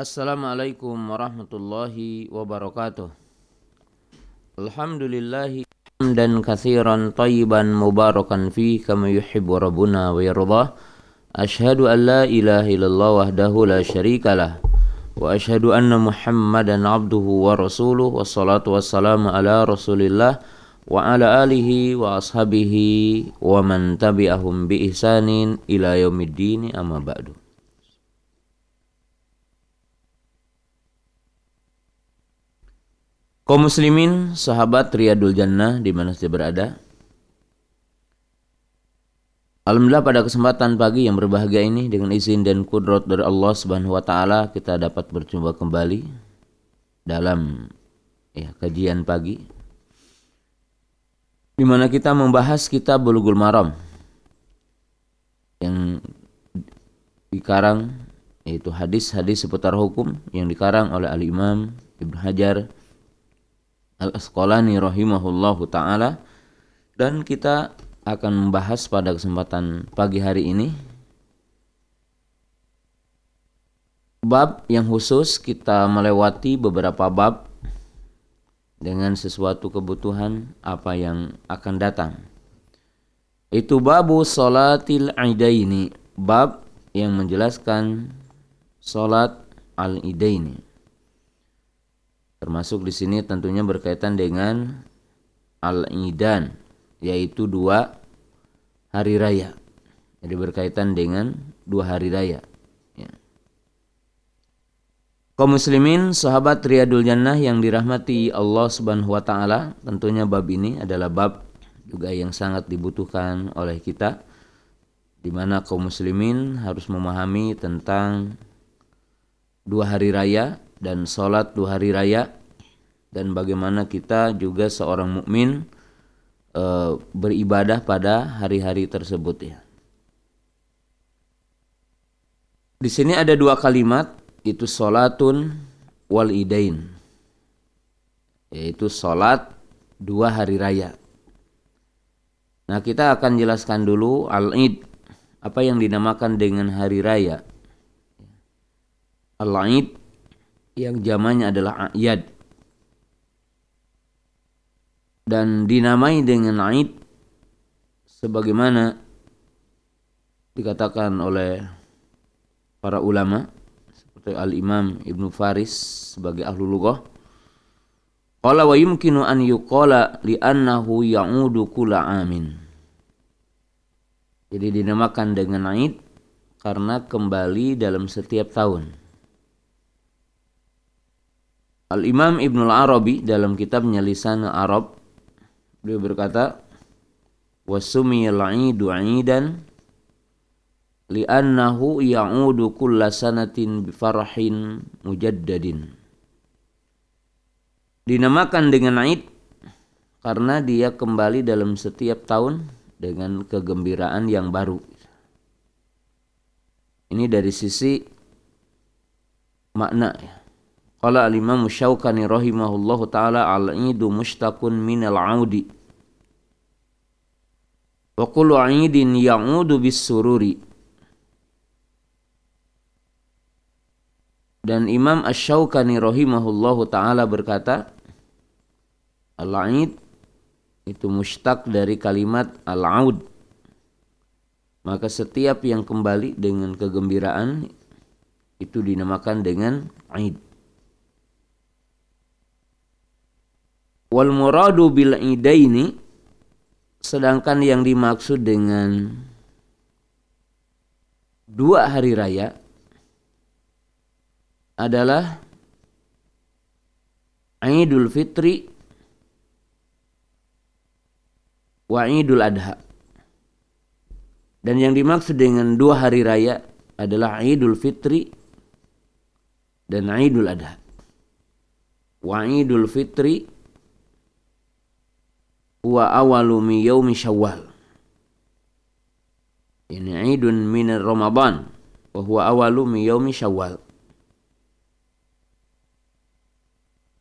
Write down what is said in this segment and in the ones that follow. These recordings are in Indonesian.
Assalamualaikum warahmatullahi wabarakatuh. Alhamdulillahi hamdan katsiran tayyiban mubarakan fi kama yuhibbu rabbuna wa yardah. Ashhadu an la ilaha illallah wahdahu la syarikalah wa ashhadu anna Muhammadan abduhu wa rasuluh wassalatu wassalamu ala Rasulillah wa ala alihi wa ashabihi wa man tabi'ahum bi ihsanin ila yaumiddin amma ba'du. Kaum muslimin, sahabat Riyadul Jannah di mana saja berada. Alhamdulillah pada kesempatan pagi yang berbahagia ini dengan izin dan kudrat dari Allah Subhanahu wa taala kita dapat berjumpa kembali dalam ya kajian pagi di mana kita membahas kitab Bulughul Maram yang dikarang yaitu hadis-hadis seputar hukum yang dikarang oleh Al Imam Ibnu Hajar Al-Asqalani rahimahullahu taala dan kita akan membahas pada kesempatan pagi hari ini bab yang khusus kita melewati beberapa bab dengan sesuatu kebutuhan apa yang akan datang. Itu babu salatil idaini, bab yang menjelaskan salat al-idaini. Termasuk di sini tentunya berkaitan dengan Al-Idan, yaitu dua hari raya. Jadi berkaitan dengan dua hari raya. Ya. Kaum muslimin, sahabat Riyadul Jannah yang dirahmati Allah Subhanahu wa taala, tentunya bab ini adalah bab juga yang sangat dibutuhkan oleh kita di mana kaum muslimin harus memahami tentang dua hari raya dan sholat dua hari raya dan bagaimana kita juga seorang mukmin e, beribadah pada hari-hari tersebut ya. Di sini ada dua kalimat itu sholatun wal idain yaitu sholat dua hari raya. Nah kita akan jelaskan dulu al-id apa yang dinamakan dengan hari raya. Al-id yang zamannya adalah ayat dan dinamai dengan Aid sebagaimana dikatakan oleh para ulama seperti Al-Imam Ibnu Faris sebagai ahlu lughah Qala wa yumkinu an yuqala annahu ya'udu kula amin. Jadi dinamakan dengan Aid karena kembali dalam setiap tahun. Al-Imam Ibnu Al-Arabi dalam kitabnya Lisan Arab beliau berkata wasumiyal idu idan li'annahu ya'udu kulla sanatin mujaddadin. Dinamakan dengan Aid karena dia kembali dalam setiap tahun dengan kegembiraan yang baru. Ini dari sisi makna ya Qala al-Imam Syaukani rahimahullahu taala al-idu mushtaqun min al-audi. Wa kullu 'idin ya'udu bis sururi. Dan Imam Asy-Syaukani rahimahullahu taala berkata, Al-Aid itu mushtaq dari kalimat al-aud. Maka setiap yang kembali dengan kegembiraan itu dinamakan dengan Aid. Wal muradu bil idaini sedangkan yang dimaksud dengan dua hari raya adalah Idul Fitri wa Idul Adha. Dan yang dimaksud dengan dua hari raya adalah Idul Fitri dan Idul Adha. Wa Idul Fitri wa awalu min yaumi syawal yani idun min ramadan wa huwa awalu min yaumi syawal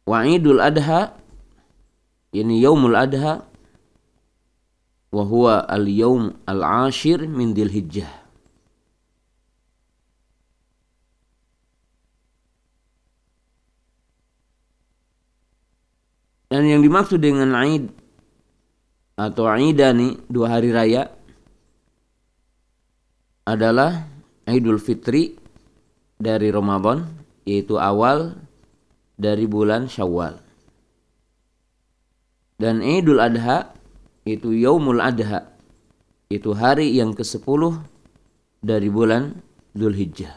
wa idul adha yani yaumul adha wa huwa al yaum al ashir min dil hijjah dan yang dimaksud dengan Aid atau Aidani dua hari raya adalah Idul Fitri dari Ramadan yaitu awal dari bulan Syawal. Dan Idul Adha itu Yaumul Adha itu hari yang ke-10 dari bulan Zulhijjah.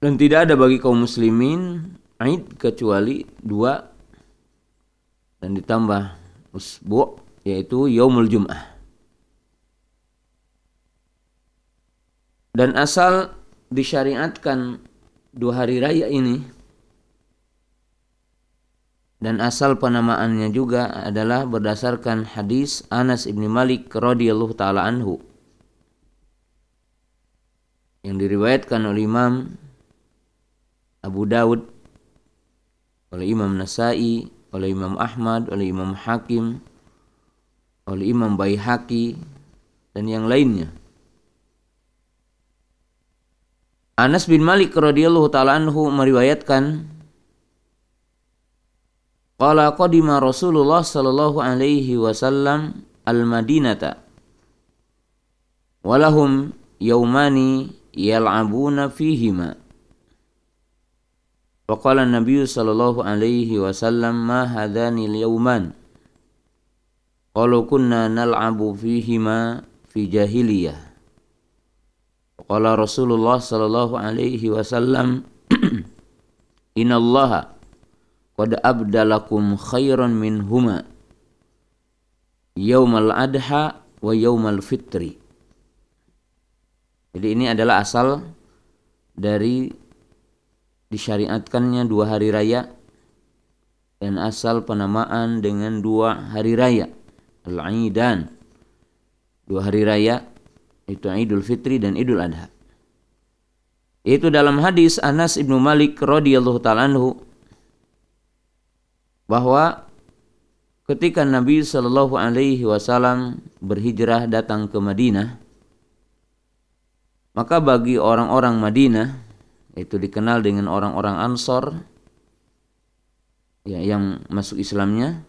Dan tidak ada bagi kaum muslimin Aid kecuali dua dan ditambah usbu yaitu yaumul jum'ah. Dan asal disyariatkan dua hari raya ini dan asal penamaannya juga adalah berdasarkan hadis Anas ibn Malik radhiyallahu taala anhu yang diriwayatkan oleh Imam Abu Daud oleh Imam Nasai, oleh Imam Ahmad, oleh Imam Hakim, oleh Imam Baihaqi dan yang lainnya. Anas bin Malik radhiyallahu taala anhu meriwayatkan Qala qadima Rasulullah sallallahu alaihi wasallam al-Madinata walahum yaumani yal'abuna fihima Faqala Nabi sallallahu alaihi wasallam ma hadani al-yawman. Qalu kunna nal'abu fihima fi jahiliyah. Qala Rasulullah sallallahu alaihi wasallam Inna Allah qad abdalakum khairan minhuma yaumal adha wa yaumal fitri. Jadi ini adalah asal dari disyariatkannya dua hari raya dan asal penamaan dengan dua hari raya al-aidan. Dua hari raya itu Idul Fitri dan Idul Adha. Itu dalam hadis Anas ibnu Malik radhiyallahu taala anhu bahwa ketika Nabi Shallallahu alaihi wasallam berhijrah datang ke Madinah maka bagi orang-orang Madinah itu dikenal dengan orang-orang Ansor ya yang masuk Islamnya.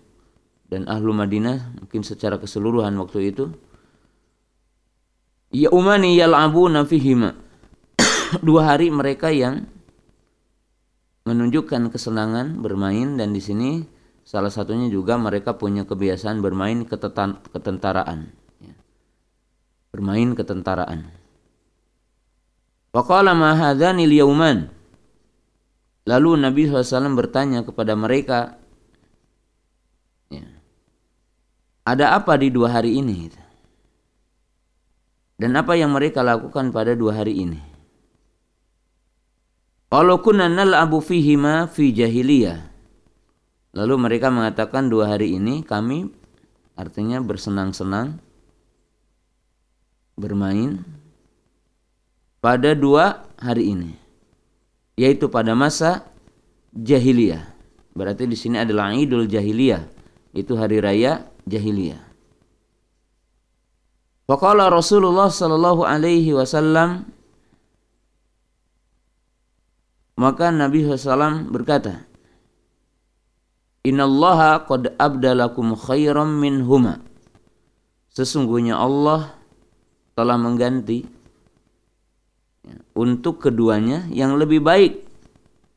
Dan ahlu Madinah mungkin secara keseluruhan waktu itu. Ya umani abu nafihima dua hari mereka yang menunjukkan kesenangan bermain. Dan di sini salah satunya juga mereka punya kebiasaan bermain ketentaraan. Ya. bermain ketentaraan Waqala ma hadzani Lalu Nabi SAW bertanya kepada mereka, ya, ada apa di dua hari ini? Dan apa yang mereka lakukan pada dua hari ini? Kalau kunna nal'abu fihima fi jahiliyah. Lalu mereka mengatakan dua hari ini kami artinya bersenang-senang bermain pada dua hari ini yaitu pada masa jahiliyah. Berarti di sini adalah Idul Jahiliyah itu hari raya jahiliyah. Faqala Rasulullah sallallahu alaihi wasallam maka Nabi SAW berkata Innallaha qad abdalakum khairam minhuma. Sesungguhnya Allah telah mengganti untuk keduanya yang lebih baik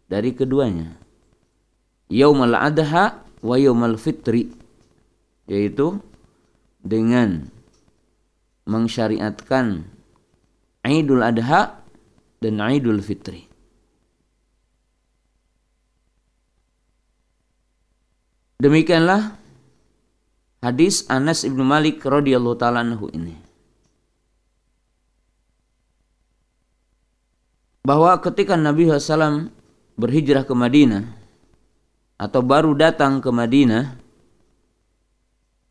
dari keduanya. Yaumal adha wa yaumal fitri yaitu dengan mengsyariatkan Idul Adha dan Idul Fitri. Demikianlah hadis Anas ibnu Malik radhiyallahu taala anhu ini. Bahwa ketika Nabi SAW berhijrah ke Madinah atau baru datang ke Madinah,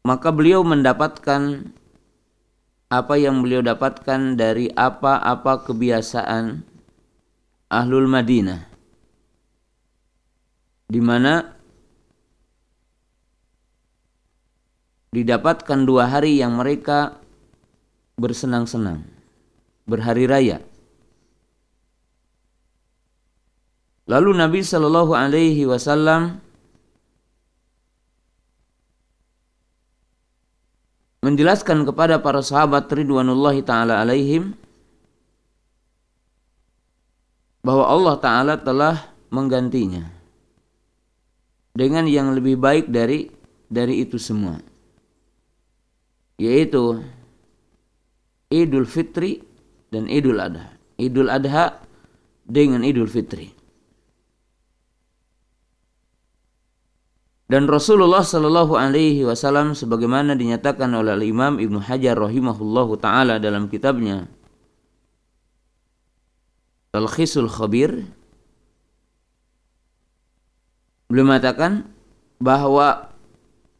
maka beliau mendapatkan apa yang beliau dapatkan dari apa-apa kebiasaan ahlul Madinah, di mana didapatkan dua hari yang mereka bersenang-senang, berhari raya Lalu Nabi Shallallahu Alaihi Wasallam menjelaskan kepada para sahabat Ridwanullahi Ta'ala alaihim bahwa Allah Ta'ala telah menggantinya dengan yang lebih baik dari dari itu semua yaitu Idul Fitri dan Idul Adha. Idul Adha dengan Idul Fitri. Dan Rasulullah Shallallahu Alaihi Wasallam sebagaimana dinyatakan oleh Imam Ibnu Hajar rahimahullahu taala dalam kitabnya Al-Khisul Khabir beliau mengatakan bahwa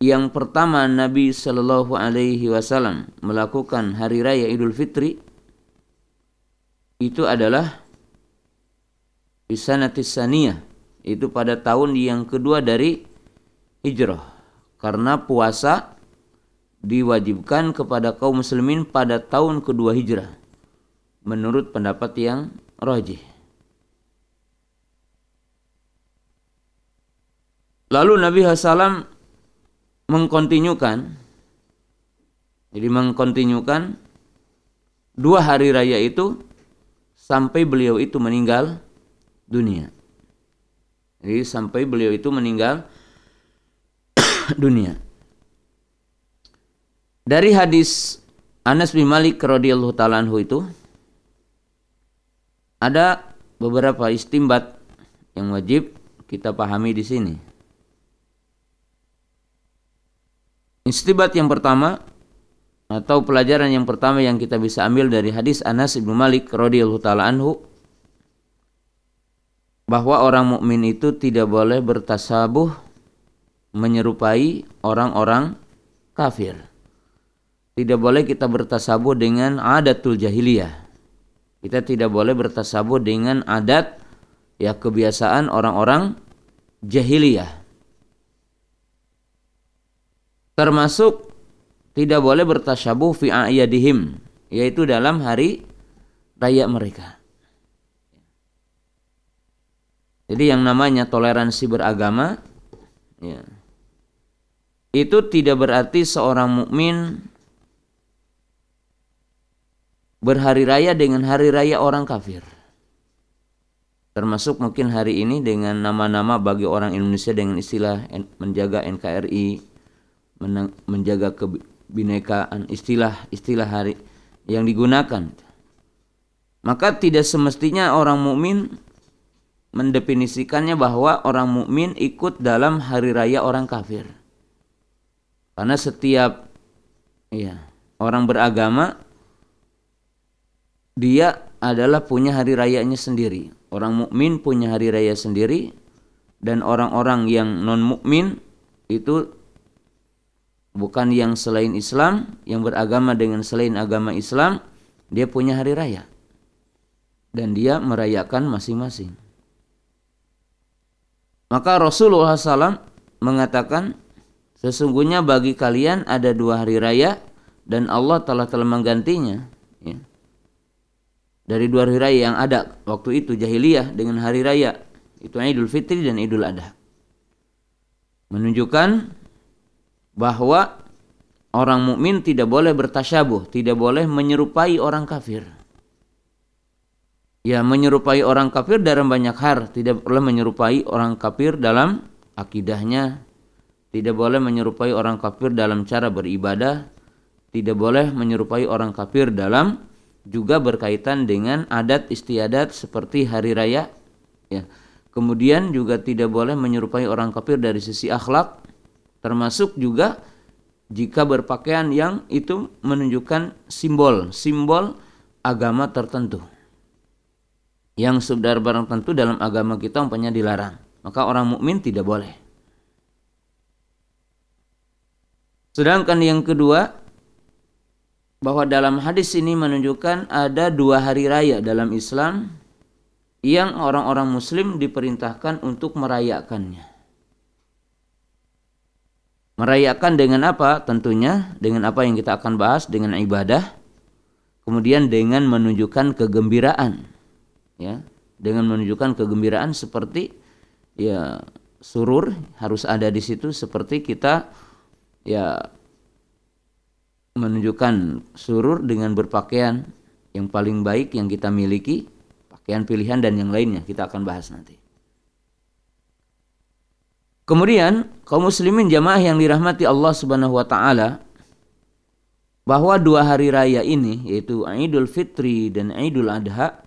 yang pertama Nabi Shallallahu Alaihi Wasallam melakukan hari raya Idul Fitri itu adalah Isanatis Saniyah itu pada tahun yang kedua dari hijrah karena puasa diwajibkan kepada kaum muslimin pada tahun kedua hijrah menurut pendapat yang rajih. Lalu Nabi Hasalam mengkontinyukan jadi mengkontinyukan dua hari raya itu sampai beliau itu meninggal dunia. Jadi sampai beliau itu meninggal dunia. Dari hadis Anas bin Malik radhiyallahu taala itu ada beberapa istimbat yang wajib kita pahami di sini. Istibat yang pertama atau pelajaran yang pertama yang kita bisa ambil dari hadis Anas bin Malik radhiyallahu taala anhu bahwa orang mukmin itu tidak boleh bertasabuh menyerupai orang-orang kafir. Tidak boleh kita bertasabuh dengan adatul jahiliyah. Kita tidak boleh bertasabuh dengan adat ya kebiasaan orang-orang jahiliyah termasuk tidak boleh bertasyabuh fi a'yadihim yaitu dalam hari raya mereka. Jadi yang namanya toleransi beragama ya, itu tidak berarti seorang mukmin berhari raya dengan hari raya orang kafir. Termasuk mungkin hari ini dengan nama-nama bagi orang Indonesia dengan istilah menjaga NKRI, menjaga kebinekaan istilah-istilah hari yang digunakan. Maka tidak semestinya orang mukmin mendefinisikannya bahwa orang mukmin ikut dalam hari raya orang kafir. Karena setiap ya, orang beragama dia adalah punya hari rayanya sendiri. Orang mukmin punya hari raya sendiri dan orang-orang yang non mukmin itu bukan yang selain Islam, yang beragama dengan selain agama Islam, dia punya hari raya. Dan dia merayakan masing-masing. Maka Rasulullah SAW mengatakan, sesungguhnya bagi kalian ada dua hari raya dan Allah telah telah menggantinya. Ya. Dari dua hari raya yang ada waktu itu jahiliyah dengan hari raya itu Idul Fitri dan Idul Adha. Menunjukkan bahwa orang mukmin tidak boleh bertasyabuh, tidak boleh menyerupai orang kafir. Ya, menyerupai orang kafir dalam banyak hal, tidak boleh menyerupai orang kafir dalam akidahnya, tidak boleh menyerupai orang kafir dalam cara beribadah, tidak boleh menyerupai orang kafir dalam juga berkaitan dengan adat istiadat seperti hari raya ya. Kemudian juga tidak boleh menyerupai orang kafir dari sisi akhlak termasuk juga jika berpakaian yang itu menunjukkan simbol simbol agama tertentu. Yang sudah barang tentu dalam agama kita umpamanya dilarang maka orang mukmin tidak boleh sedangkan yang kedua bahwa dalam hadis ini menunjukkan ada dua hari raya dalam Islam yang orang-orang muslim diperintahkan untuk merayakannya Merayakan dengan apa? Tentunya dengan apa yang kita akan bahas dengan ibadah. Kemudian dengan menunjukkan kegembiraan. Ya, dengan menunjukkan kegembiraan seperti ya surur harus ada di situ seperti kita ya menunjukkan surur dengan berpakaian yang paling baik yang kita miliki, pakaian pilihan dan yang lainnya kita akan bahas nanti. Kemudian kaum muslimin jamaah yang dirahmati Allah Subhanahu wa taala bahwa dua hari raya ini yaitu Idul Fitri dan Idul Adha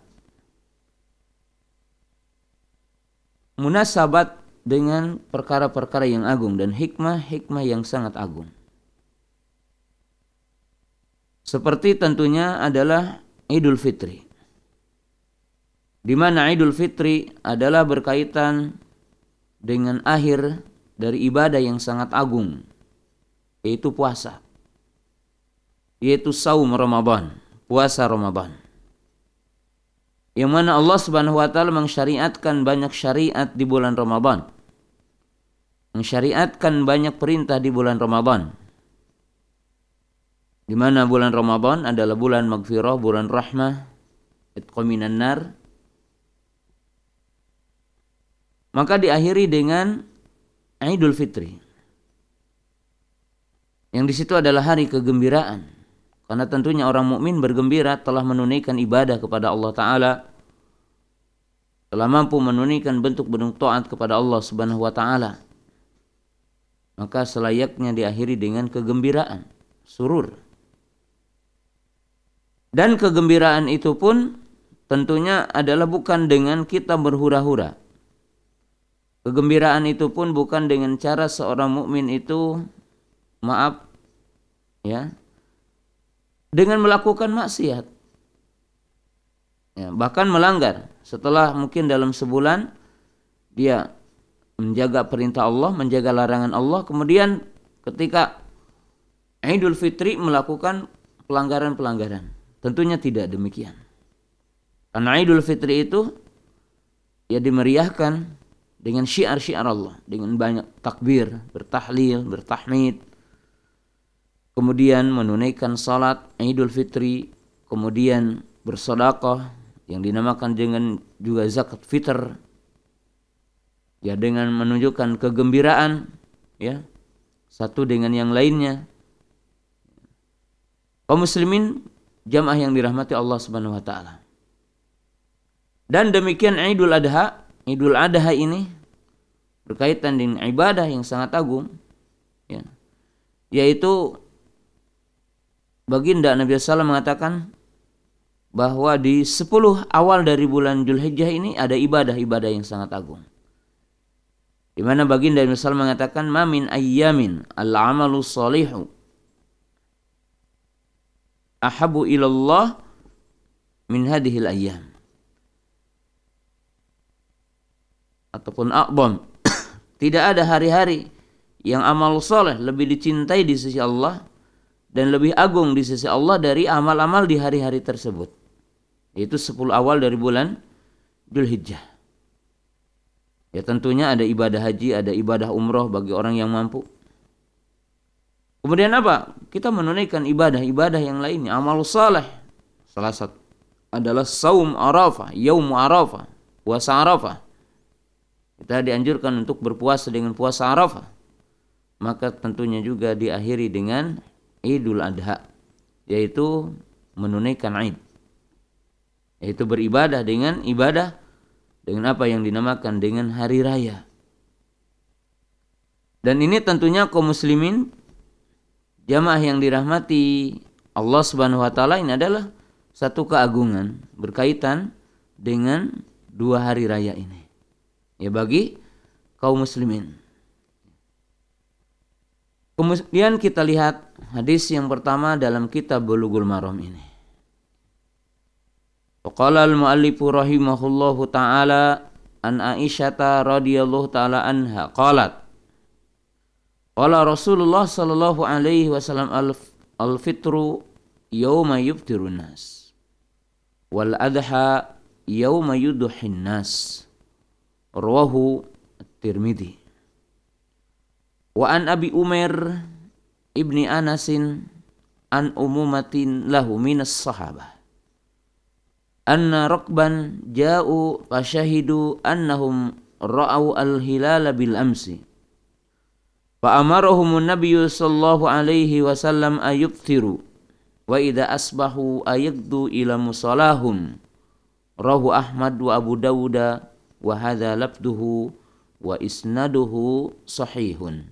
munasabat dengan perkara-perkara yang agung dan hikmah-hikmah yang sangat agung. Seperti tentunya adalah Idul Fitri. Di mana Idul Fitri adalah berkaitan dengan akhir dari ibadah yang sangat agung yaitu puasa yaitu saum Ramadan puasa Ramadan yang mana Allah Subhanahu wa taala mensyariatkan banyak syariat di bulan Ramadan mensyariatkan banyak perintah di bulan Ramadan di mana bulan Ramadan adalah bulan magfirah bulan rahmah itqaminan nar Maka diakhiri dengan Idul Fitri. Yang di situ adalah hari kegembiraan. Karena tentunya orang mukmin bergembira telah menunaikan ibadah kepada Allah taala telah mampu menunaikan bentuk-bentuk taat kepada Allah Subhanahu wa taala. Maka selayaknya diakhiri dengan kegembiraan, surur. Dan kegembiraan itu pun tentunya adalah bukan dengan kita berhura-hura Kegembiraan itu pun bukan dengan cara seorang mukmin itu maaf ya dengan melakukan maksiat. Ya, bahkan melanggar setelah mungkin dalam sebulan dia menjaga perintah Allah, menjaga larangan Allah, kemudian ketika Idul Fitri melakukan pelanggaran-pelanggaran. Tentunya tidak demikian. Karena Idul Fitri itu ya dimeriahkan dengan syiar-syiar Allah, dengan banyak takbir, bertahlil, bertahmid, kemudian menunaikan salat Idul Fitri, kemudian bersedekah yang dinamakan dengan juga zakat fitr ya dengan menunjukkan kegembiraan ya satu dengan yang lainnya kaum muslimin jamaah yang dirahmati Allah Subhanahu wa taala dan demikian Idul Adha Idul Adha ini berkaitan dengan ibadah yang sangat agung ya, yaitu baginda Nabi SAW mengatakan bahwa di 10 awal dari bulan Julhijjah ini ada ibadah-ibadah yang sangat agung. Di mana baginda Nabi SAW mengatakan mamin ayyamin al-amalu salihu ahabu ilallah min hadihil ayyam. ataupun akbom. Tidak ada hari-hari yang amal soleh lebih dicintai di sisi Allah dan lebih agung di sisi Allah dari amal-amal di hari-hari tersebut. Itu 10 awal dari bulan Dzulhijjah. Ya tentunya ada ibadah haji, ada ibadah umroh bagi orang yang mampu. Kemudian apa? Kita menunaikan ibadah-ibadah yang lainnya, amal saleh. Salah satu adalah saum Arafah, yaum Arafah, puasa Arafah. Kita dianjurkan untuk berpuasa dengan puasa Arafah. Maka tentunya juga diakhiri dengan Idul Adha, yaitu menunaikan Id. Yaitu beribadah dengan ibadah dengan apa yang dinamakan dengan hari raya. Dan ini tentunya kaum muslimin jamaah yang dirahmati Allah Subhanahu wa taala ini adalah satu keagungan berkaitan dengan dua hari raya ini ya bagi kaum muslimin. Kemudian kita lihat hadis yang pertama dalam kitab Bulughul Maram ini. Qala al-muallifu rahimahullahu taala an Aisyah radhiyallahu taala anha qalat Qala Rasulullah sallallahu alaihi wasallam al-fitru yawma yuftirun nas wal adha yawma yudhin nas rawahu Tirmidzi wa an Abi Umar ibni Anasin an umumatin lahu minas sahabah anna rokban ja'u fasyahidu annahum ra'au al-hilala bil amsi. Fa amarahum nabiyyu sallallahu alaihi wasallam ayubtiru wa idza asbahu ayaqdu ila musallahum rahu Ahmad wa Abu Dawud wa hadza labduhu wa isnaduhu sahihun.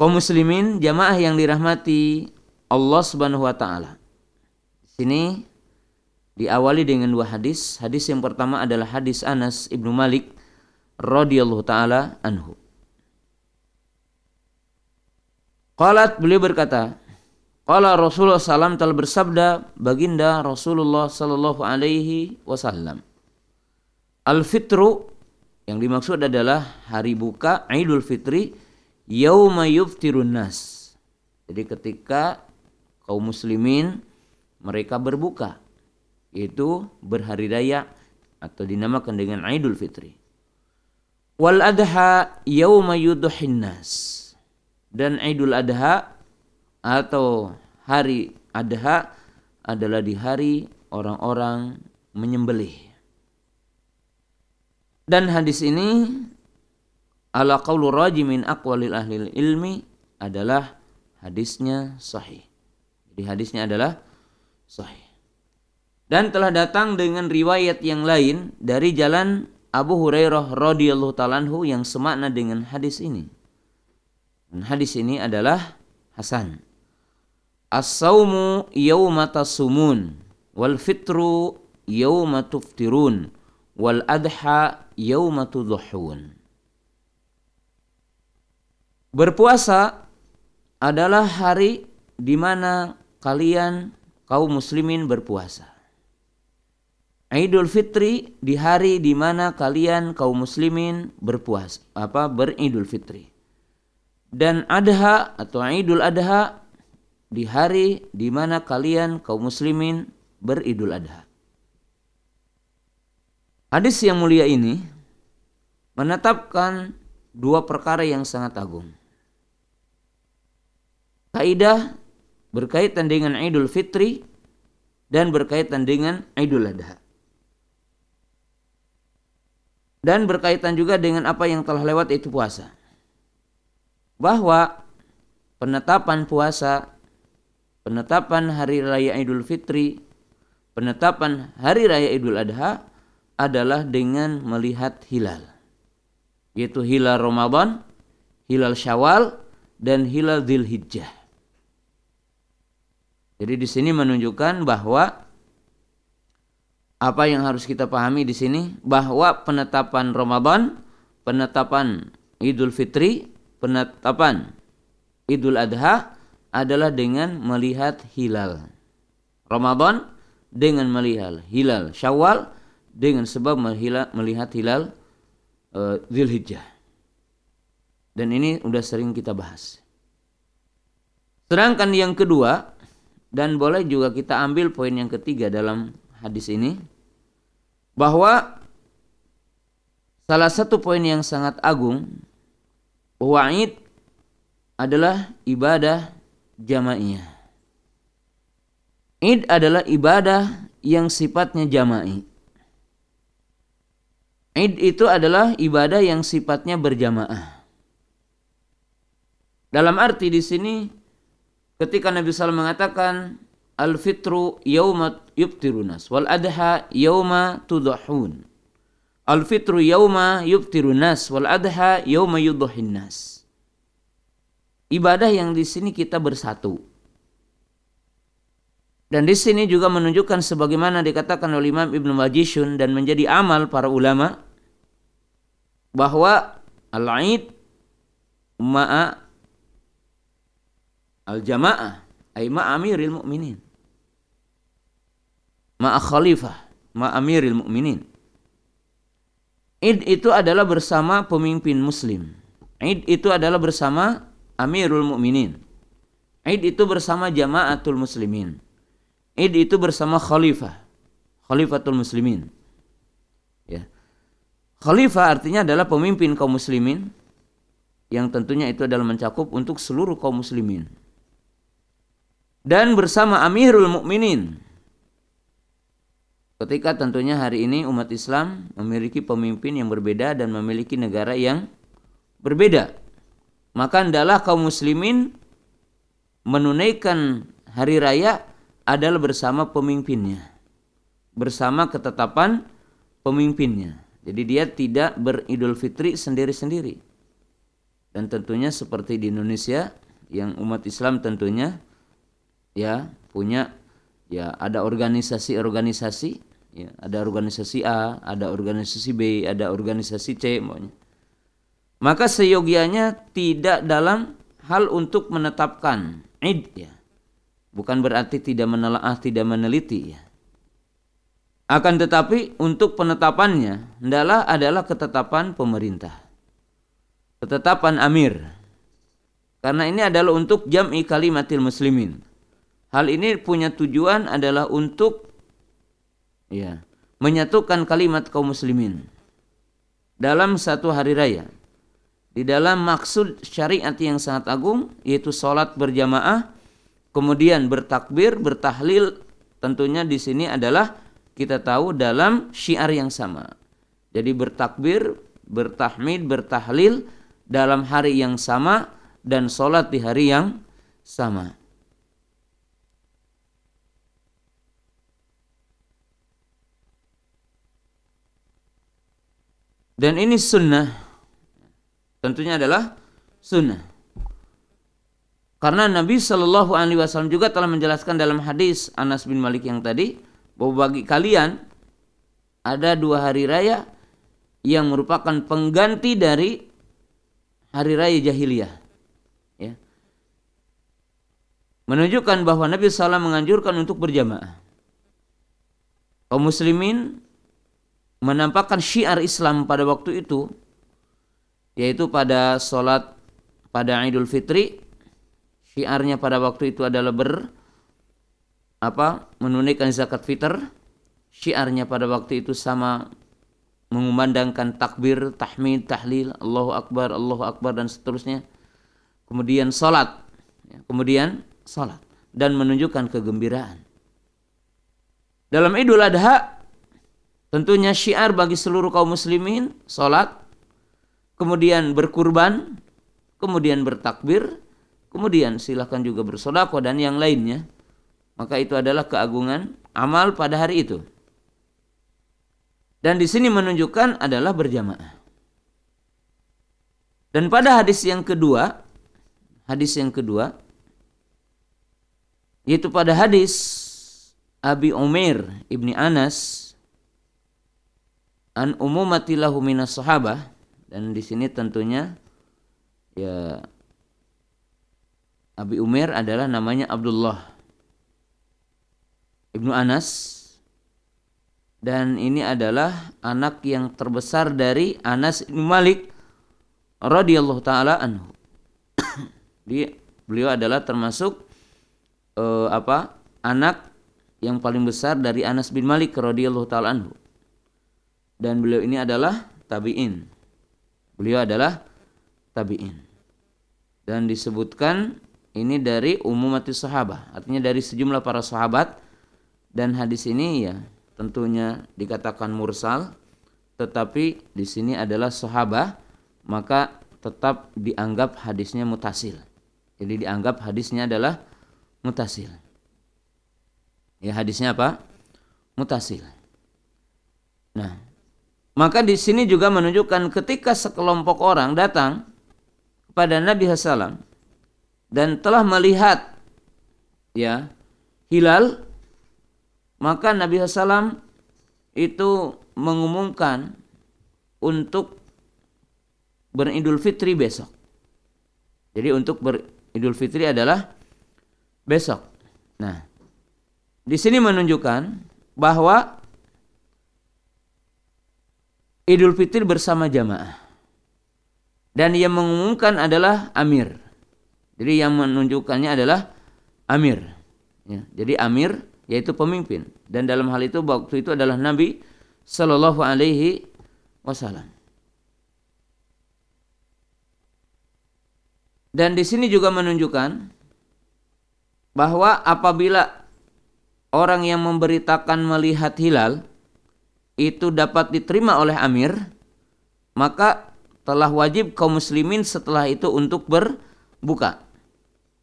Kaum muslimin jamaah yang dirahmati Allah Subhanahu wa taala sini diawali dengan dua hadis. Hadis yang pertama adalah hadis Anas ibnu Malik radhiyallahu taala anhu. Qalat beliau berkata, Qala Rasulullah SAW telah bersabda baginda Rasulullah sallallahu alaihi wasallam. Al-fitru yang dimaksud adalah hari buka Idul Fitri yauma yuftirun nas. Jadi ketika kaum muslimin mereka berbuka yaitu berhari raya atau dinamakan dengan Idul Fitri. Wal adha yauma yudhin nas. Dan Idul Adha atau hari Adha adalah di hari orang-orang menyembelih. Dan hadis ini ala qawlu raji min aqwalil ahli ilmi adalah hadisnya sahih. Jadi hadisnya adalah sahih. Dan telah datang dengan riwayat yang lain dari jalan Abu Hurairah radhiyallahu taalaanhu yang semakna dengan hadis ini. Dan hadis ini adalah hasan. As-saumu yauma tasumun wal fitru yauma tuftirun wal adha yauma tudhun. Berpuasa adalah hari di mana kalian kaum muslimin berpuasa. Idul Fitri di hari di mana kalian kaum muslimin berpuasa, apa beridul fitri. Dan Adha atau Idul Adha di hari di mana kalian kaum muslimin beridul adha. Hadis yang mulia ini menetapkan dua perkara yang sangat agung. Kaidah berkaitan dengan Idul Fitri dan berkaitan dengan Idul Adha. Dan berkaitan juga dengan apa yang telah lewat itu puasa. Bahwa penetapan puasa, penetapan hari raya Idul Fitri, penetapan hari raya Idul Adha adalah dengan melihat hilal. Yaitu hilal Ramadan, hilal Syawal, dan hilal Dzulhijjah. Jadi di sini menunjukkan bahwa apa yang harus kita pahami di sini bahwa penetapan Ramadan, penetapan Idul Fitri, penetapan Idul Adha adalah dengan melihat hilal. Ramadan dengan melihat hilal Syawal dengan sebab melihat hilal uh, Zulhijjah. Dan ini sudah sering kita bahas. Sedangkan yang kedua dan boleh juga kita ambil poin yang ketiga dalam hadis ini bahwa salah satu poin yang sangat agung bahwa Id adalah ibadah jamaiyah. Id adalah ibadah yang sifatnya jama'i. Id itu adalah ibadah yang sifatnya berjamaah. Dalam arti di sini ketika Nabi SAW mengatakan al fitru yauma yubtirunas wal adha yauma tudhahun. Al fitru yauma yubtirunas wal adha yauma yudhahinnas ibadah yang di sini kita bersatu. Dan di sini juga menunjukkan sebagaimana dikatakan oleh Imam Ibnu Majishun dan menjadi amal para ulama bahwa al-aid ma'a al-jamaah ay ma'amiril mu'minin. Ma'a khalifah, ma'amiril mu'minin. Id itu adalah bersama pemimpin muslim. Id itu adalah bersama amirul mu'minin. Id itu bersama jamaatul muslimin. Id itu bersama khalifah. Khalifatul muslimin. Ya. Khalifah artinya adalah pemimpin kaum muslimin yang tentunya itu adalah mencakup untuk seluruh kaum muslimin dan bersama Amirul Mukminin. ketika tentunya hari ini umat Islam memiliki pemimpin yang berbeda dan memiliki negara yang berbeda. Maka adalah kaum muslimin menunaikan hari raya adalah bersama pemimpinnya. Bersama ketetapan pemimpinnya. Jadi dia tidak beridul fitri sendiri-sendiri. Dan tentunya seperti di Indonesia yang umat Islam tentunya ya punya ya ada organisasi-organisasi ya ada organisasi A, ada organisasi B, ada organisasi C maunya. Maka seyogianya tidak dalam hal untuk menetapkan id ya. Bukan berarti tidak menelaah, tidak meneliti ya. Akan tetapi untuk penetapannya adalah adalah ketetapan pemerintah. Ketetapan amir. Karena ini adalah untuk jam'i kalimatil muslimin. Hal ini punya tujuan adalah untuk ya, menyatukan kalimat kaum muslimin dalam satu hari raya. Di dalam maksud syariat yang sangat agung yaitu salat berjamaah, kemudian bertakbir, bertahlil, tentunya di sini adalah kita tahu dalam syiar yang sama. Jadi bertakbir, bertahmid, bertahlil dalam hari yang sama dan sholat di hari yang sama. Dan ini sunnah. Tentunya adalah sunnah. Karena Nabi Shallallahu Alaihi Wasallam juga telah menjelaskan dalam hadis Anas bin Malik yang tadi bahwa bagi kalian ada dua hari raya yang merupakan pengganti dari hari raya jahiliyah. Ya. Menunjukkan bahwa Nabi SAW menganjurkan untuk berjamaah. Kaum muslimin menampakkan syiar Islam pada waktu itu yaitu pada sholat pada Idul Fitri syiarnya pada waktu itu adalah ber apa menunaikan zakat fitr syiarnya pada waktu itu sama mengumandangkan takbir, tahmid, tahlil, Allahu Akbar, Allahu Akbar dan seterusnya. Kemudian salat. Ya, kemudian salat dan menunjukkan kegembiraan. Dalam Idul Adha Tentunya syiar bagi seluruh kaum muslimin, salat, kemudian berkurban, kemudian bertakbir, kemudian silahkan juga bersodako dan yang lainnya. Maka itu adalah keagungan amal pada hari itu. Dan di sini menunjukkan adalah berjamaah. Dan pada hadis yang kedua, hadis yang kedua, yaitu pada hadis Abi Umair ibni Anas an umumati lahu minas sahabah dan di sini tentunya ya Abi Umar adalah namanya Abdullah Ibnu Anas dan ini adalah anak yang terbesar dari Anas bin Malik radhiyallahu taala anhu. Dia beliau adalah termasuk uh, apa? anak yang paling besar dari Anas bin Malik radhiyallahu taala anhu dan beliau ini adalah tabi'in. Beliau adalah tabi'in. Dan disebutkan ini dari umum mati sahabat, artinya dari sejumlah para sahabat dan hadis ini ya tentunya dikatakan mursal tetapi di sini adalah sahabat maka tetap dianggap hadisnya mutasil. Jadi dianggap hadisnya adalah mutasil. Ya hadisnya apa? Mutasil. Nah, maka di sini juga menunjukkan ketika sekelompok orang datang kepada Nabi Hasalam dan telah melihat ya hilal maka Nabi Hasalam itu mengumumkan untuk beridul fitri besok. Jadi untuk beridul fitri adalah besok. Nah, di sini menunjukkan bahwa Idul Fitri bersama jamaah. Dan yang mengumumkan adalah Amir. Jadi yang menunjukkannya adalah Amir. Ya, jadi Amir yaitu pemimpin. Dan dalam hal itu waktu itu adalah Nabi Shallallahu Alaihi Wasallam. Dan di sini juga menunjukkan bahwa apabila orang yang memberitakan melihat hilal itu dapat diterima oleh amir, maka telah wajib kaum muslimin setelah itu untuk berbuka.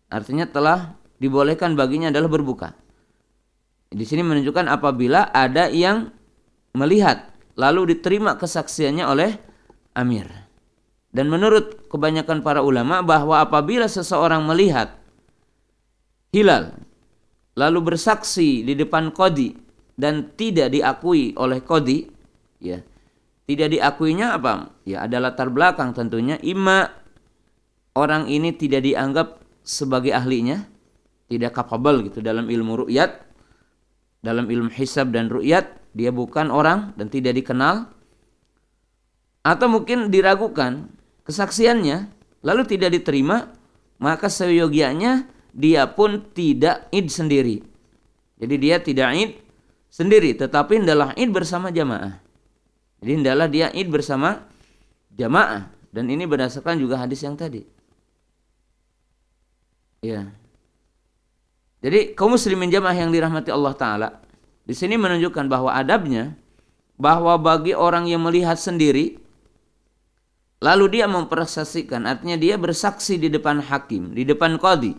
Artinya telah dibolehkan baginya adalah berbuka. Di sini menunjukkan apabila ada yang melihat lalu diterima kesaksiannya oleh amir. Dan menurut kebanyakan para ulama bahwa apabila seseorang melihat hilal lalu bersaksi di depan kodi dan tidak diakui oleh kodi, ya tidak diakuinya apa? Ya ada latar belakang tentunya. Ima orang ini tidak dianggap sebagai ahlinya, tidak capable gitu dalam ilmu ru'yat, dalam ilmu hisab dan ru'yat, dia bukan orang dan tidak dikenal. Atau mungkin diragukan kesaksiannya, lalu tidak diterima, maka seyogianya dia pun tidak id sendiri. Jadi dia tidak id sendiri, tetapi adalah id bersama jamaah. Jadi hendaklah dia id bersama jamaah dan ini berdasarkan juga hadis yang tadi. Ya. Jadi kaum muslimin jamaah yang dirahmati Allah taala di sini menunjukkan bahwa adabnya bahwa bagi orang yang melihat sendiri lalu dia mempersaksikan artinya dia bersaksi di depan hakim, di depan qadi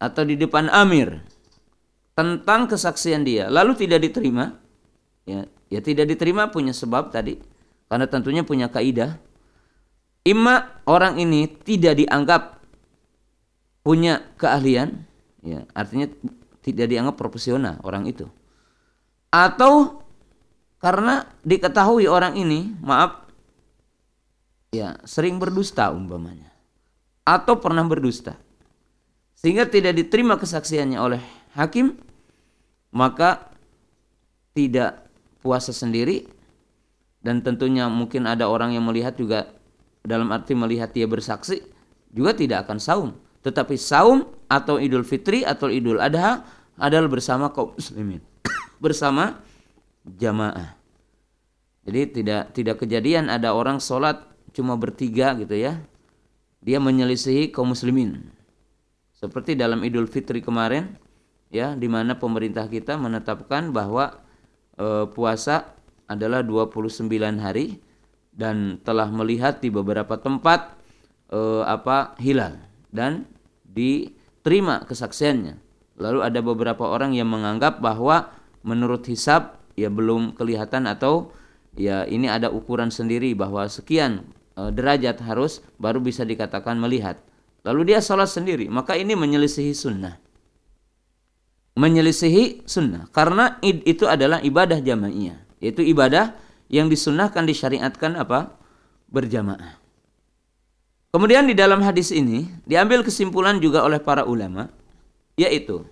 atau di depan amir tentang kesaksian dia. Lalu tidak diterima. Ya Ya tidak diterima punya sebab tadi. Karena tentunya punya kaidah. Ima orang ini tidak dianggap punya keahlian, ya artinya tidak dianggap profesional orang itu. Atau karena diketahui orang ini, maaf, ya sering berdusta umpamanya, atau pernah berdusta, sehingga tidak diterima kesaksiannya oleh hakim, maka tidak puasa sendiri dan tentunya mungkin ada orang yang melihat juga dalam arti melihat dia bersaksi juga tidak akan saum. Tetapi saum atau idul fitri atau idul adha adalah bersama kaum muslimin bersama jamaah. Jadi tidak tidak kejadian ada orang sholat cuma bertiga gitu ya dia menyelisihi kaum muslimin. Seperti dalam idul fitri kemarin ya di mana pemerintah kita menetapkan bahwa e, puasa adalah 29 hari dan telah melihat di beberapa tempat e, apa hilal dan diterima kesaksiannya. Lalu ada beberapa orang yang menganggap bahwa menurut hisab ya belum kelihatan atau ya ini ada ukuran sendiri bahwa sekian e, derajat harus baru bisa dikatakan melihat. Lalu dia sholat sendiri, maka ini menyelisihi sunnah menyelisihi sunnah. Karena id itu adalah ibadah jamaiyah. Yaitu ibadah yang disunnahkan disyariatkan apa? Berjamaah. Kemudian di dalam hadis ini diambil kesimpulan juga oleh para ulama yaitu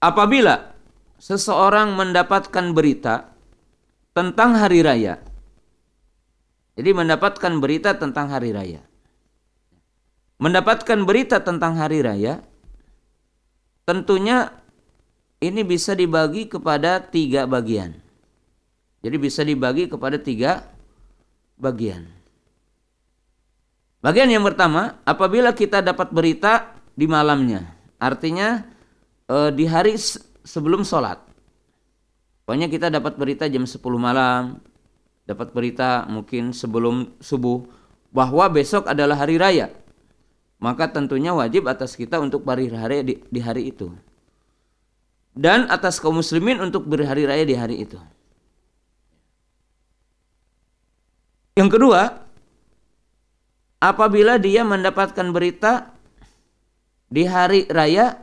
apabila seseorang mendapatkan berita tentang hari raya jadi mendapatkan berita tentang hari raya mendapatkan berita tentang hari raya Tentunya ini bisa dibagi kepada tiga bagian. Jadi bisa dibagi kepada tiga bagian. Bagian yang pertama, apabila kita dapat berita di malamnya, artinya e, di hari sebelum sholat. Pokoknya kita dapat berita jam 10 malam, dapat berita mungkin sebelum subuh bahwa besok adalah hari raya maka tentunya wajib atas kita untuk berhari di, di hari itu dan atas kaum muslimin untuk berhari raya di hari itu. Yang kedua, apabila dia mendapatkan berita di hari raya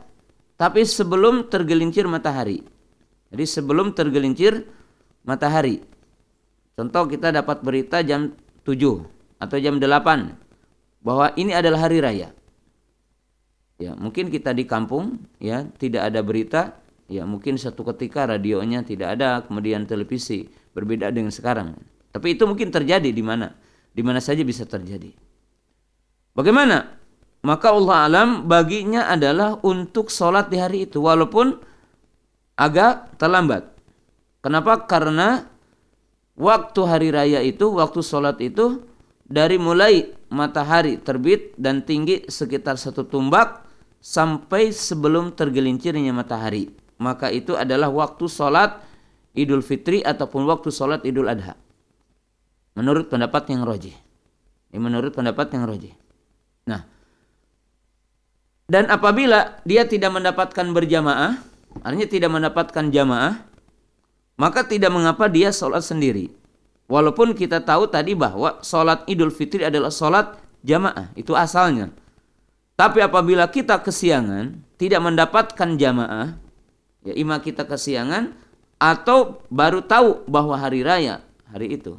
tapi sebelum tergelincir matahari. Jadi sebelum tergelincir matahari. Contoh kita dapat berita jam 7 atau jam 8 bahwa ini adalah hari raya. Ya, mungkin kita di kampung ya tidak ada berita, ya mungkin satu ketika radionya tidak ada, kemudian televisi berbeda dengan sekarang. Tapi itu mungkin terjadi di mana? Di mana saja bisa terjadi. Bagaimana? Maka Allah alam baginya adalah untuk sholat di hari itu walaupun agak terlambat. Kenapa? Karena waktu hari raya itu, waktu sholat itu dari mulai matahari terbit dan tinggi sekitar satu tumbak sampai sebelum tergelincirnya matahari. Maka itu adalah waktu sholat Idul Fitri ataupun waktu sholat Idul Adha. Menurut pendapat yang roji. Ini menurut pendapat yang roji. Nah, dan apabila dia tidak mendapatkan berjamaah, artinya tidak mendapatkan jamaah, maka tidak mengapa dia sholat sendiri. Walaupun kita tahu tadi bahwa sholat Idul Fitri adalah sholat jamaah, itu asalnya. Tapi apabila kita kesiangan, tidak mendapatkan jamaah, ya ima kita kesiangan atau baru tahu bahwa hari raya hari itu.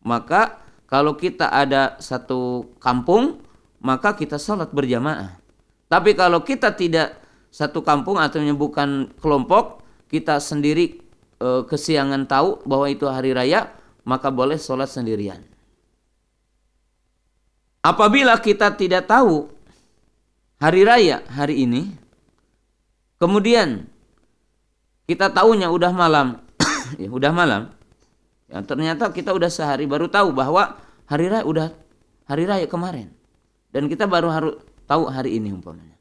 Maka kalau kita ada satu kampung, maka kita sholat berjamaah. Tapi kalau kita tidak satu kampung atau bukan kelompok, kita sendiri e, kesiangan tahu bahwa itu hari raya, maka boleh sholat sendirian. Apabila kita tidak tahu hari raya hari ini, kemudian kita tahunya udah malam, ya udah malam. Ya, ternyata kita udah sehari baru tahu bahwa hari raya udah hari raya kemarin. Dan kita baru harus tahu hari ini umpamanya.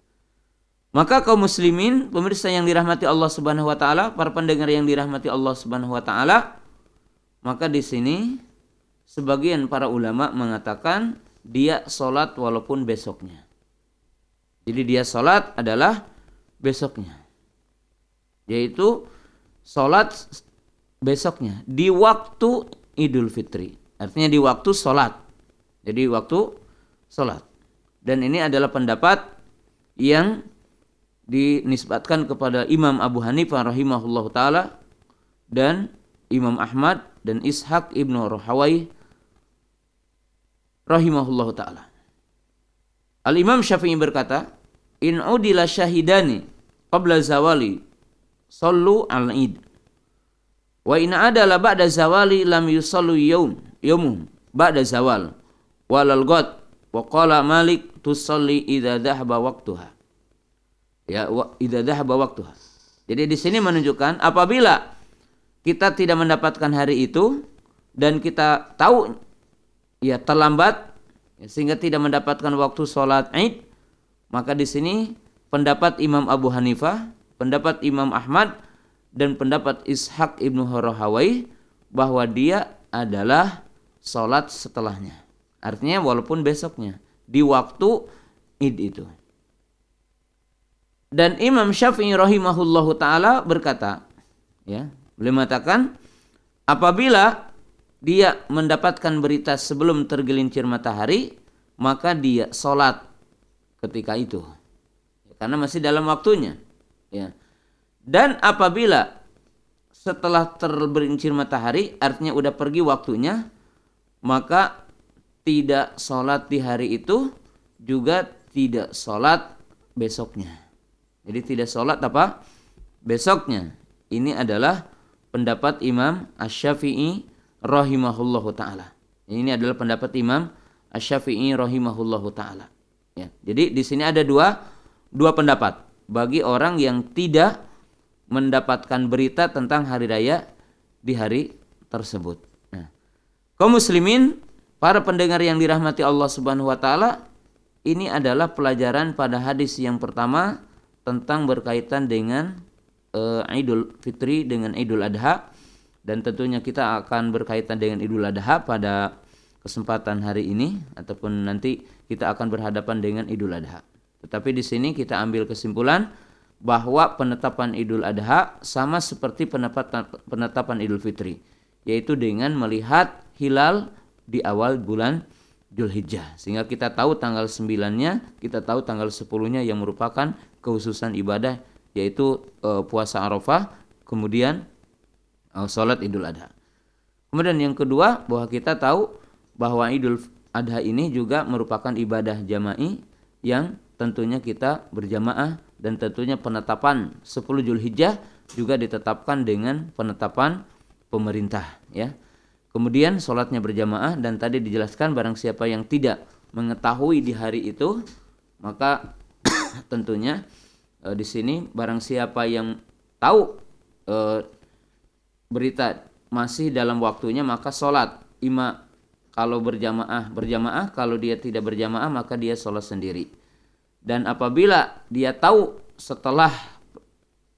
Maka kaum muslimin, pemirsa yang dirahmati Allah Subhanahu wa taala, para pendengar yang dirahmati Allah Subhanahu wa taala, maka di sini sebagian para ulama mengatakan dia sholat walaupun besoknya. Jadi dia sholat adalah besoknya. Yaitu sholat besoknya di waktu Idul Fitri. Artinya di waktu sholat. Jadi waktu sholat. Dan ini adalah pendapat yang dinisbatkan kepada Imam Abu Hanifah rahimahullah taala dan Imam Ahmad dan Ishaq ibnu Rohawai rahimahullah taala. Al Imam Syafi'i berkata, "In udila syahidani qabla zawali sallu al id." Wa in adala ba'da zawali lam yusallu yawm yawmum ba'da zawal walal god wa qala Malik tusalli idza dhahaba waqtuha. Ya, idza dhahaba waqtuha. Jadi di sini menunjukkan apabila kita tidak mendapatkan hari itu dan kita tahu ya terlambat sehingga tidak mendapatkan waktu sholat Id. Maka di sini pendapat Imam Abu Hanifah pendapat Imam Ahmad dan pendapat Ishak ibnu Horohawai bahwa dia adalah sholat setelahnya. Artinya walaupun besoknya di waktu Id itu. Dan Imam Syafi'i rahimahullahu taala berkata ya beliau mengatakan apabila dia mendapatkan berita sebelum tergelincir matahari, maka dia sholat ketika itu. Karena masih dalam waktunya. Ya. Dan apabila setelah tergelincir matahari, artinya udah pergi waktunya, maka tidak sholat di hari itu, juga tidak sholat besoknya. Jadi tidak sholat apa? Besoknya. Ini adalah pendapat Imam Ash-Syafi'i rahimahullahu taala. Ini adalah pendapat Imam Asy-Syafi'i rahimahullahu taala. Ya. Jadi di sini ada dua dua pendapat bagi orang yang tidak mendapatkan berita tentang hari raya di hari tersebut. Nah, kaum muslimin, para pendengar yang dirahmati Allah Subhanahu wa taala, ini adalah pelajaran pada hadis yang pertama tentang berkaitan dengan uh, Idul Fitri dengan Idul Adha dan tentunya kita akan berkaitan dengan Idul Adha pada kesempatan hari ini ataupun nanti kita akan berhadapan dengan Idul Adha. Tetapi di sini kita ambil kesimpulan bahwa penetapan Idul Adha sama seperti penetapan penetapan Idul Fitri, yaitu dengan melihat hilal di awal bulan Julhijjah. Sehingga kita tahu tanggal 9-nya, kita tahu tanggal 10-nya yang merupakan khususan ibadah yaitu e, puasa Arafah, kemudian uh, sholat Idul Adha. Kemudian yang kedua bahwa kita tahu bahwa Idul Adha ini juga merupakan ibadah jama'i yang tentunya kita berjamaah dan tentunya penetapan 10 Zulhijjah juga ditetapkan dengan penetapan pemerintah ya. Kemudian sholatnya berjamaah dan tadi dijelaskan barang siapa yang tidak mengetahui di hari itu maka tentunya e, di sini barang siapa yang tahu e, berita masih dalam waktunya maka sholat ima kalau berjamaah berjamaah kalau dia tidak berjamaah maka dia sholat sendiri dan apabila dia tahu setelah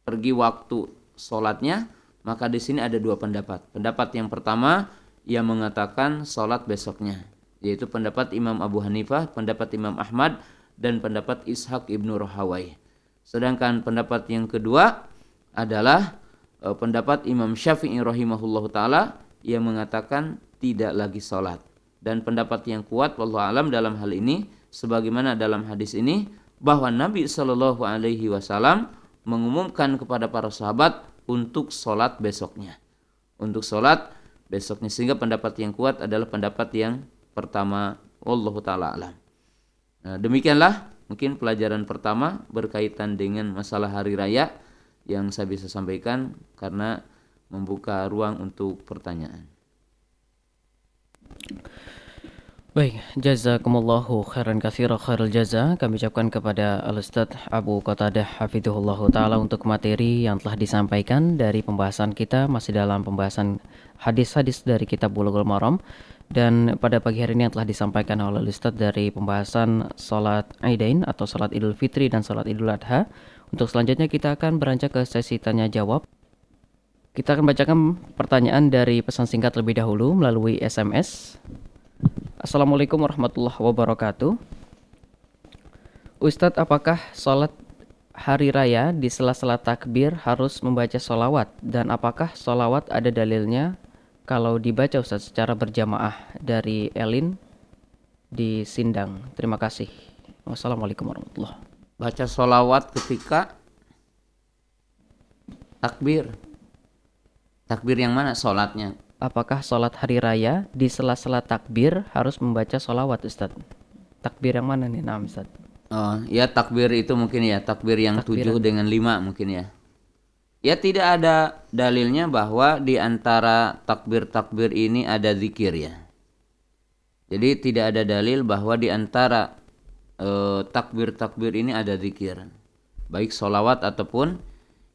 pergi waktu sholatnya Maka di sini ada dua pendapat. Pendapat yang pertama yang mengatakan sholat besoknya, yaitu pendapat Imam Abu Hanifah, pendapat Imam Ahmad, dan pendapat Ishaq ibnu Rohawai. Sedangkan pendapat yang kedua adalah e, pendapat Imam Syafi'i rahimahullah taala yang mengatakan tidak lagi sholat. Dan pendapat yang kuat, Allah alam dalam hal ini, sebagaimana dalam hadis ini, bahwa Nabi Shallallahu Alaihi Wasallam mengumumkan kepada para sahabat untuk sholat besoknya. Untuk sholat besoknya. Sehingga pendapat yang kuat adalah pendapat yang pertama. Allah Ta'ala alam. Nah, demikianlah mungkin pelajaran pertama berkaitan dengan masalah hari raya yang saya bisa sampaikan karena membuka ruang untuk pertanyaan. Baik, jazakumullahu khairan katsira khairul jaza. Kami ucapkan kepada Al-Ustaz Abu Qatadah Hafidhullah taala untuk materi yang telah disampaikan dari pembahasan kita masih dalam pembahasan hadis-hadis dari kitab Bulughul Maram dan pada pagi hari ini yang telah disampaikan oleh Ustaz dari pembahasan salat Aidain atau salat Idul Fitri dan salat Idul Adha. Untuk selanjutnya kita akan beranjak ke sesi tanya jawab. Kita akan bacakan pertanyaan dari pesan singkat lebih dahulu melalui SMS Assalamualaikum warahmatullahi wabarakatuh. Ustadz, apakah sholat hari raya di sela-sela takbir harus membaca sholawat? Dan apakah sholawat ada dalilnya kalau dibaca Ustadz secara berjamaah dari Elin di Sindang? Terima kasih. Wassalamualaikum warahmatullahi Baca sholawat ketika takbir. Takbir yang mana sholatnya? apakah sholat hari raya di sela-sela takbir harus membaca sholawat Ustadz? Takbir yang mana nih nah Ustadz? Oh ya takbir itu mungkin ya takbir yang tujuh dengan lima mungkin ya. Ya tidak ada dalilnya bahwa di antara takbir-takbir ini ada zikir ya. Jadi tidak ada dalil bahwa di antara eh, takbir-takbir ini ada zikir. Baik sholawat ataupun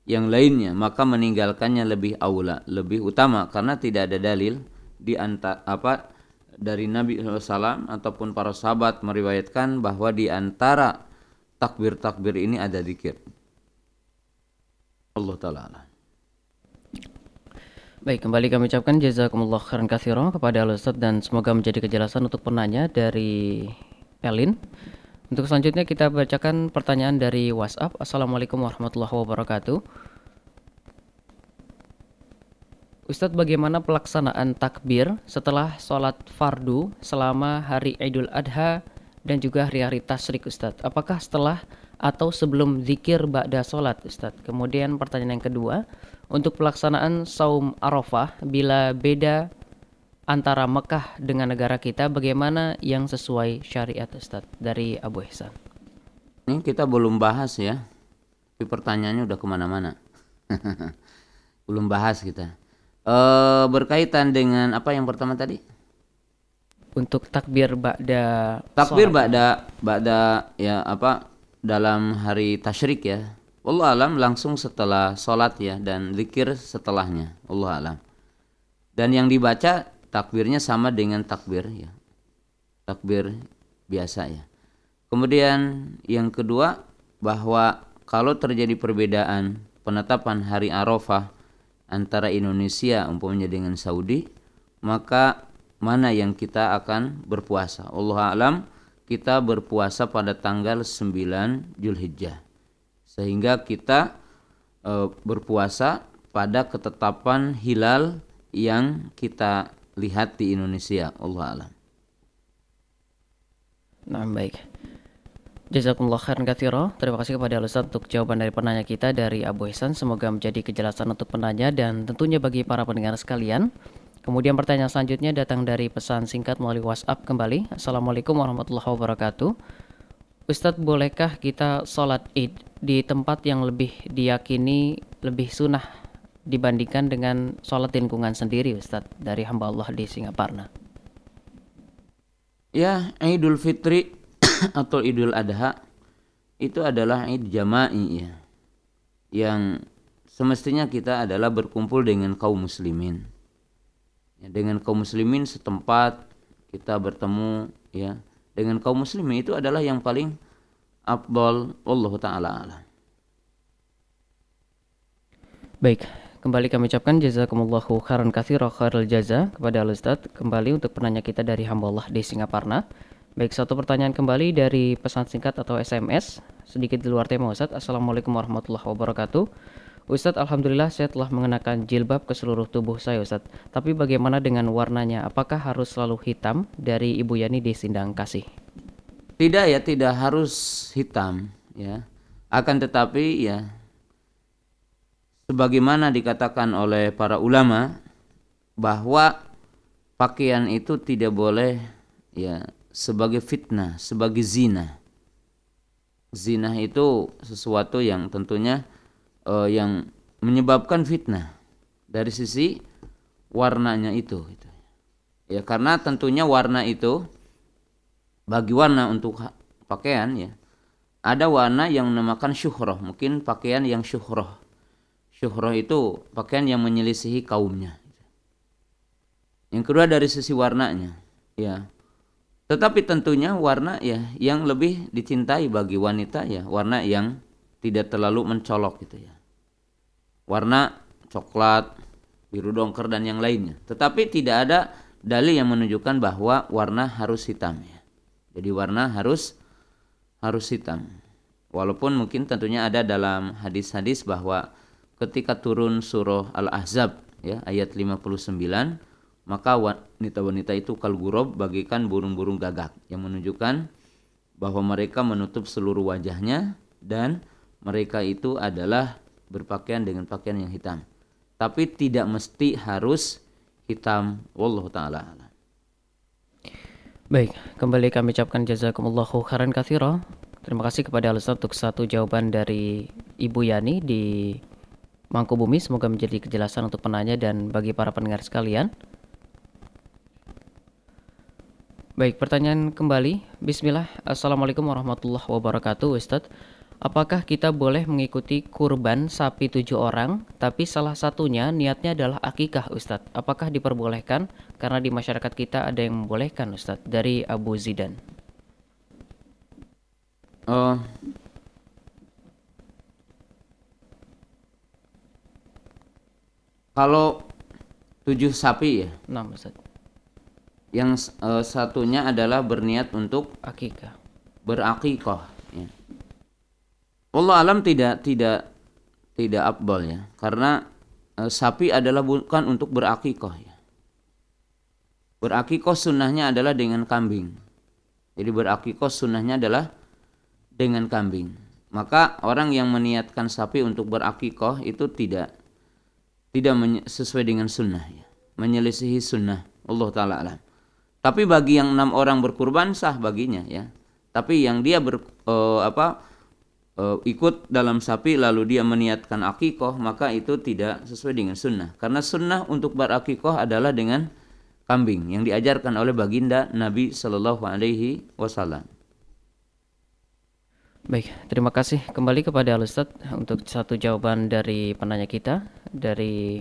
yang lainnya maka meninggalkannya lebih aula lebih utama karena tidak ada dalil di antara apa dari Nabi SAW ataupun para sahabat meriwayatkan bahwa di antara takbir-takbir ini ada zikir. Allah taala. Baik, kembali kami ucapkan jazakumullah khairan katsira kepada Al dan semoga menjadi kejelasan untuk penanya dari Elin. Untuk selanjutnya kita bacakan pertanyaan dari WhatsApp. Assalamualaikum warahmatullahi wabarakatuh. Ustadz bagaimana pelaksanaan takbir setelah sholat fardu selama hari Idul Adha dan juga hari-hari tasrik Ustadz? Apakah setelah atau sebelum zikir ba'da sholat Ustadz? Kemudian pertanyaan yang kedua, untuk pelaksanaan saum Arafah bila beda antara Mekah dengan negara kita bagaimana yang sesuai syariat Ustaz dari Abu Ihsan? Ini kita belum bahas ya. Tapi pertanyaannya udah ke mana-mana. Belum bahas kita. E, berkaitan dengan apa yang pertama tadi? Untuk takbir ba'da takbir ba'da ba'da ya apa dalam hari tasyrik ya. Allah alam langsung setelah sholat ya dan zikir setelahnya. Allah alam. Dan yang dibaca takbirnya sama dengan takbir ya. Takbir biasa ya. Kemudian yang kedua bahwa kalau terjadi perbedaan penetapan hari Arafah antara Indonesia umpamanya dengan Saudi maka mana yang kita akan berpuasa? Allah alam kita berpuasa pada tanggal 9 Julhijjah sehingga kita e, berpuasa pada ketetapan hilal yang kita lihat di Indonesia Allah alam Nah baik Jazakumullah khairan kathiro. Terima kasih kepada Ustaz untuk jawaban dari penanya kita dari Abu Ihsan. Semoga menjadi kejelasan untuk penanya dan tentunya bagi para pendengar sekalian. Kemudian pertanyaan selanjutnya datang dari pesan singkat melalui WhatsApp kembali. Assalamualaikum warahmatullahi wabarakatuh. Ustadz, bolehkah kita sholat id di tempat yang lebih diyakini lebih sunnah dibandingkan dengan sholat di lingkungan sendiri Ustadz dari hamba Allah di Singaparna? Ya, Idul Fitri atau Idul Adha itu adalah Id jama'i ya. Yang semestinya kita adalah berkumpul dengan kaum muslimin. Ya, dengan kaum muslimin setempat kita bertemu ya. Dengan kaum muslimin itu adalah yang paling afdal Allah taala Baik, kembali kami ucapkan jazakumullahu khairan katsira khairul jaza kepada Al Ustaz kembali untuk penanya kita dari hamba Allah di Singaparna. Baik, satu pertanyaan kembali dari pesan singkat atau SMS sedikit di luar tema Ustaz. Assalamualaikum warahmatullahi wabarakatuh. Ustadz, Alhamdulillah saya telah mengenakan jilbab ke seluruh tubuh saya Ustadz. Tapi bagaimana dengan warnanya? Apakah harus selalu hitam dari Ibu Yani di Sindang Kasih? Tidak ya, tidak harus hitam ya. Akan tetapi ya sebagaimana dikatakan oleh para ulama bahwa pakaian itu tidak boleh ya sebagai fitnah, sebagai zina. Zina itu sesuatu yang tentunya uh, yang menyebabkan fitnah dari sisi warnanya itu gitu. ya karena tentunya warna itu bagi warna untuk pakaian ya ada warna yang menamakan syuhroh mungkin pakaian yang syuhroh syuhroh itu pakaian yang menyelisihi kaumnya. Yang kedua dari sisi warnanya ya. Tetapi tentunya warna ya yang lebih dicintai bagi wanita ya warna yang tidak terlalu mencolok gitu ya warna coklat, biru dongker dan yang lainnya. Tetapi tidak ada dalil yang menunjukkan bahwa warna harus hitam ya. Jadi warna harus harus hitam. Walaupun mungkin tentunya ada dalam hadis-hadis bahwa ketika turun surah Al-Ahzab ya ayat 59 maka wanita-wanita itu kalgurob bagikan burung-burung gagak yang menunjukkan bahwa mereka menutup seluruh wajahnya dan mereka itu adalah berpakaian dengan pakaian yang hitam. Tapi tidak mesti harus hitam. Wallahu taala Baik, kembali kami ucapkan jazakumullahu khairan katsira. Terima kasih kepada Al untuk satu jawaban dari Ibu Yani di Mangkubumi. Semoga menjadi kejelasan untuk penanya dan bagi para pendengar sekalian. Baik, pertanyaan kembali. Bismillah. Assalamualaikum warahmatullahi wabarakatuh, Ustadz. Apakah kita boleh mengikuti kurban sapi tujuh orang, tapi salah satunya niatnya adalah akikah Ustadz? Apakah diperbolehkan? Karena di masyarakat kita ada yang membolehkan Ustadz, dari Abu Zidan. Uh, kalau tujuh sapi ya? Enam Ustadz. Yang uh, satunya adalah berniat untuk akikah. Berakikah Allah alam tidak tidak tidak abdol ya. Karena e, sapi adalah bukan untuk berakikoh ya. Berakikoh sunnahnya adalah dengan kambing. Jadi berakikoh sunnahnya adalah dengan kambing. Maka orang yang meniatkan sapi untuk berakikoh itu tidak tidak sesuai dengan sunnah ya. Menyelisihi sunnah. Allah taala alam. Tapi bagi yang enam orang berkurban sah baginya ya. Tapi yang dia ber, uh, apa uh, ikut dalam sapi lalu dia meniatkan akikoh maka itu tidak sesuai dengan sunnah karena sunnah untuk berakikoh adalah dengan kambing yang diajarkan oleh baginda Nabi Shallallahu Alaihi Wasallam. Baik, terima kasih kembali kepada Al Ustaz untuk satu jawaban dari penanya kita dari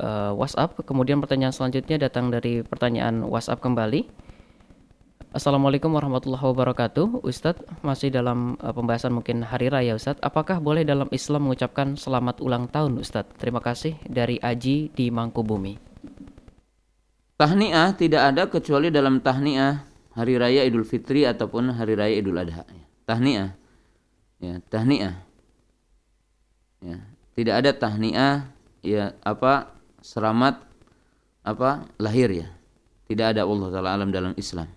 uh, WhatsApp. Kemudian pertanyaan selanjutnya datang dari pertanyaan WhatsApp kembali. Assalamualaikum warahmatullahi wabarakatuh. Ustadz masih dalam uh, pembahasan mungkin hari raya Ustadz. Apakah boleh dalam Islam mengucapkan selamat ulang tahun Ustadz? Terima kasih dari Aji di Mangkubumi. Tahniah tidak ada kecuali dalam tahniah Hari Raya Idul Fitri ataupun Hari Raya Idul Adha. Tahniah. Ya, Tahniah. Ya, Tidak ada tahniah ya apa selamat apa lahir ya. Tidak ada Allah Taala alam dalam Islam